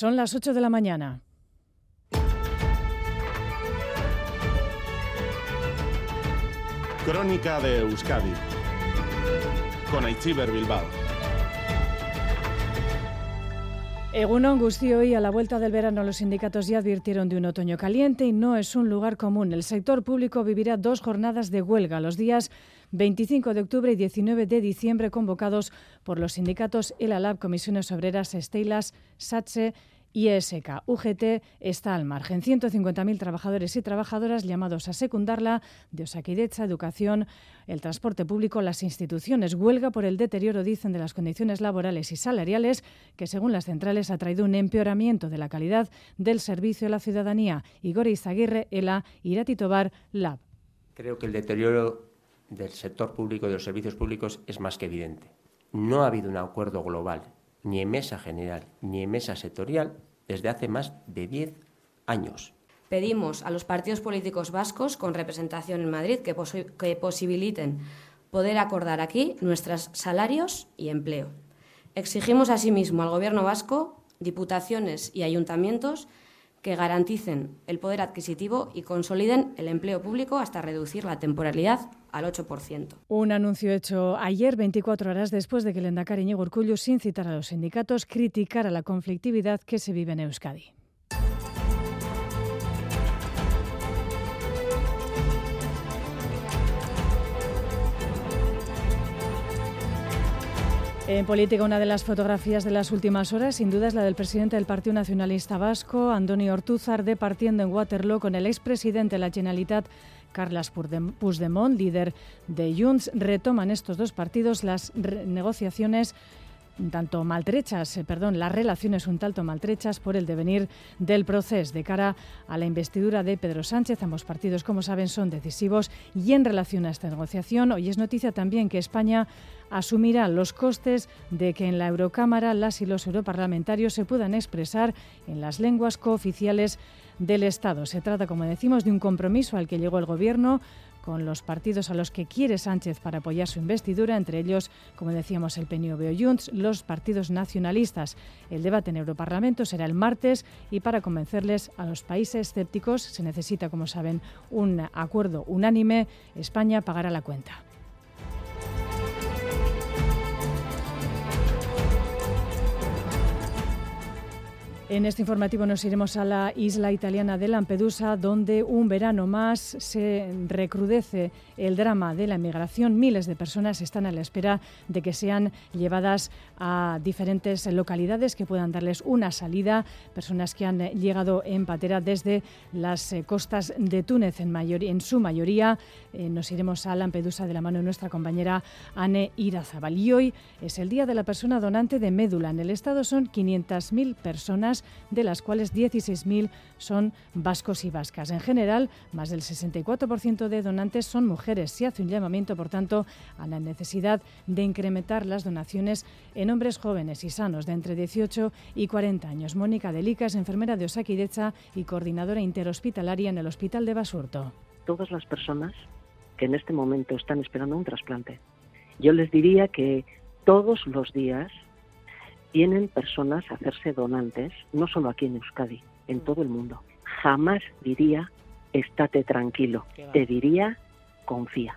Son las 8 de la mañana. Crónica de Euskadi con Aichiber Bilbao. Egunon hoy a la vuelta del verano los sindicatos ya advirtieron de un otoño caliente y no es un lugar común. El sector público vivirá dos jornadas de huelga los días 25 de octubre y 19 de diciembre convocados por los sindicatos El Alab, Comisiones Obreras, Estelas, SATSE IESK. UGT está al margen. 150.000 trabajadores y trabajadoras llamados a secundarla de Osakidecha, Educación, el transporte público, las instituciones. Huelga por el deterioro, dicen, de las condiciones laborales y salariales, que según las centrales ha traído un empeoramiento de la calidad del servicio a la ciudadanía. Igor Izaguirre, ELA, Irati Tobar, LAB. Creo que el deterioro del sector público y de los servicios públicos es más que evidente. No ha habido un acuerdo global ni en mesa general ni en mesa sectorial desde hace más de 10 años. Pedimos a los partidos políticos vascos con representación en Madrid que, que posibiliten poder acordar aquí nuestros salarios y empleo. Exigimos asimismo al Gobierno vasco, diputaciones y ayuntamientos que garanticen el poder adquisitivo y consoliden el empleo público hasta reducir la temporalidad al 8%. Un anuncio hecho ayer, 24 horas después de que el Endacari Íñigo Urcullu, sin citar a los sindicatos, criticara la conflictividad que se vive en Euskadi. En política, una de las fotografías de las últimas horas, sin duda, es la del presidente del Partido Nacionalista Vasco, Andoni Ortúzar, departiendo en Waterloo con el expresidente de la Generalitat, Carles Puigdemont, líder de Junts. Retoman estos dos partidos las negociaciones un tanto maltrechas, eh, perdón, las relaciones un tanto maltrechas por el devenir del proceso de cara a la investidura de Pedro Sánchez. Ambos partidos, como saben, son decisivos y en relación a esta negociación, hoy es noticia también que España asumirá los costes de que en la Eurocámara las y los europarlamentarios se puedan expresar en las lenguas cooficiales del Estado. Se trata, como decimos, de un compromiso al que llegó el Gobierno con los partidos a los que quiere Sánchez para apoyar su investidura, entre ellos, como decíamos, el PNV o Junts, los partidos nacionalistas. El debate en Europarlamento será el martes y para convencerles a los países escépticos se necesita, como saben, un acuerdo unánime. España pagará la cuenta. En este informativo nos iremos a la isla italiana de Lampedusa, donde un verano más se recrudece el drama de la inmigración. Miles de personas están a la espera de que sean llevadas a diferentes localidades que puedan darles una salida. Personas que han llegado en patera desde las eh, costas de Túnez, en, en su mayoría. Eh, nos iremos a Lampedusa de la mano de nuestra compañera Anne Irazabal. Y hoy es el Día de la Persona Donante de Médula. En el Estado son 500.000 personas de las cuales 16.000 son vascos y vascas. En general, más del 64% de donantes son mujeres. Se hace un llamamiento, por tanto, a la necesidad de incrementar las donaciones en hombres jóvenes y sanos de entre 18 y 40 años. Mónica Delica es enfermera de Osakidecha y coordinadora interhospitalaria en el Hospital de Basurto. Todas las personas que en este momento están esperando un trasplante, yo les diría que todos los días tienen personas a hacerse donantes, no solo aquí en Euskadi, en todo el mundo. Jamás diría, estate tranquilo, te diría, confía.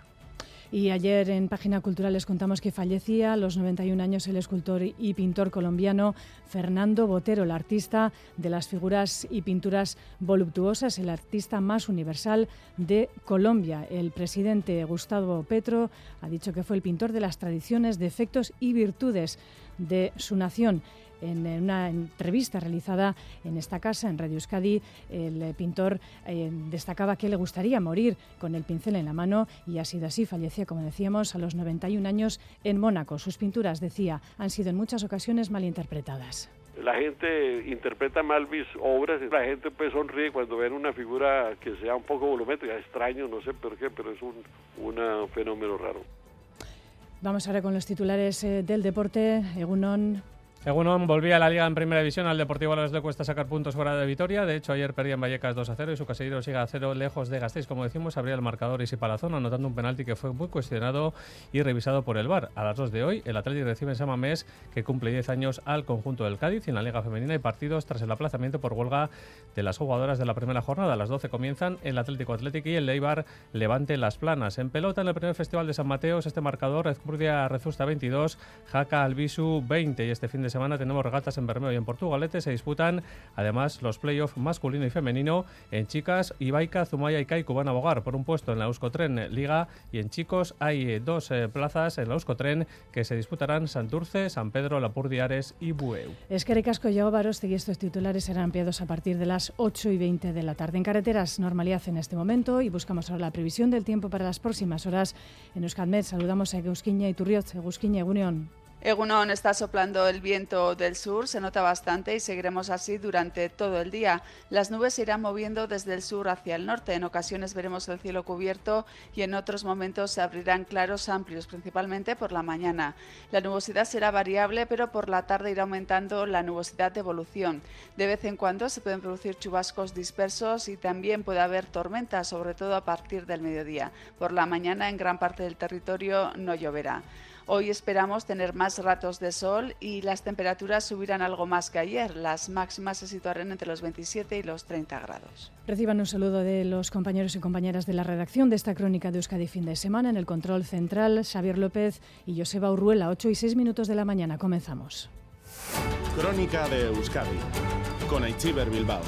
Y ayer en Página Cultural les contamos que fallecía a los 91 años el escultor y pintor colombiano Fernando Botero, el artista de las figuras y pinturas voluptuosas, el artista más universal de Colombia. El presidente Gustavo Petro ha dicho que fue el pintor de las tradiciones, defectos y virtudes de su nación. En una entrevista realizada en esta casa, en Radio Euskadi, el pintor eh, destacaba que le gustaría morir con el pincel en la mano y ha sido así. Fallecía, como decíamos, a los 91 años en Mónaco. Sus pinturas, decía, han sido en muchas ocasiones malinterpretadas la gente interpreta mal mis obras, la gente pues sonríe cuando ven una figura que sea un poco volumétrica, extraño, no sé por qué, pero es un fenómeno raro. Vamos ahora con los titulares eh, del deporte. Egunon, Egunon volvía a la Liga en Primera División. Al Deportivo Alavés le cuesta sacar puntos fuera de Vitoria. De hecho, ayer perdía en Vallecas 2 a 0 y su casillero sigue a 0 lejos de Gasteiz. Como decimos, abría el marcador Isi Palazón, anotando un penalti que fue muy cuestionado y revisado por el VAR. A las 2 de hoy, el Atlético recibe en Samamés, que cumple 10 años al conjunto del Cádiz. Y en la Liga Femenina hay partidos tras el aplazamiento por huelga de las jugadoras de la primera jornada. A las 12 comienzan el Atlético Atlético y el Leibar Levante Las Planas. En pelota, en el primer festival de San Mateos, este marcador, Ezcurdia Rezusta 22, Jaca Albisu 20. Y este fin de semana tenemos regatas en Bermeo y en Portugalete se disputan además los playoffs masculino y femenino en chicas, Ibaica, Zumaya y Kaiku van a abogar por un puesto en la Euskotren Liga y en chicos hay dos eh, plazas en la Euskotren que se disputarán Santurce, San Pedro, Lapurdiares y Bueu. Es que Recasco llegó y estos titulares serán ampliados a partir de las 8 y 20 de la tarde. En carreteras, normalidad en este momento y buscamos ahora la previsión del tiempo para las próximas horas. En Euskadmed saludamos a Eusquiña y Turriot. Eusquiña, Unión. Egunon está soplando el viento del sur, se nota bastante y seguiremos así durante todo el día. Las nubes se irán moviendo desde el sur hacia el norte. En ocasiones veremos el cielo cubierto y en otros momentos se abrirán claros amplios, principalmente por la mañana. La nubosidad será variable, pero por la tarde irá aumentando la nubosidad de evolución. De vez en cuando se pueden producir chubascos dispersos y también puede haber tormentas, sobre todo a partir del mediodía. Por la mañana en gran parte del territorio no lloverá. Hoy esperamos tener más ratos de sol y las temperaturas subirán algo más que ayer. Las máximas se situarán entre los 27 y los 30 grados. Reciban un saludo de los compañeros y compañeras de la redacción de esta crónica de Euskadi fin de semana. En el control central, Xavier López y Joseba Urruela, 8 y 6 minutos de la mañana. Comenzamos. Crónica de Euskadi con Aichiber Bilbao.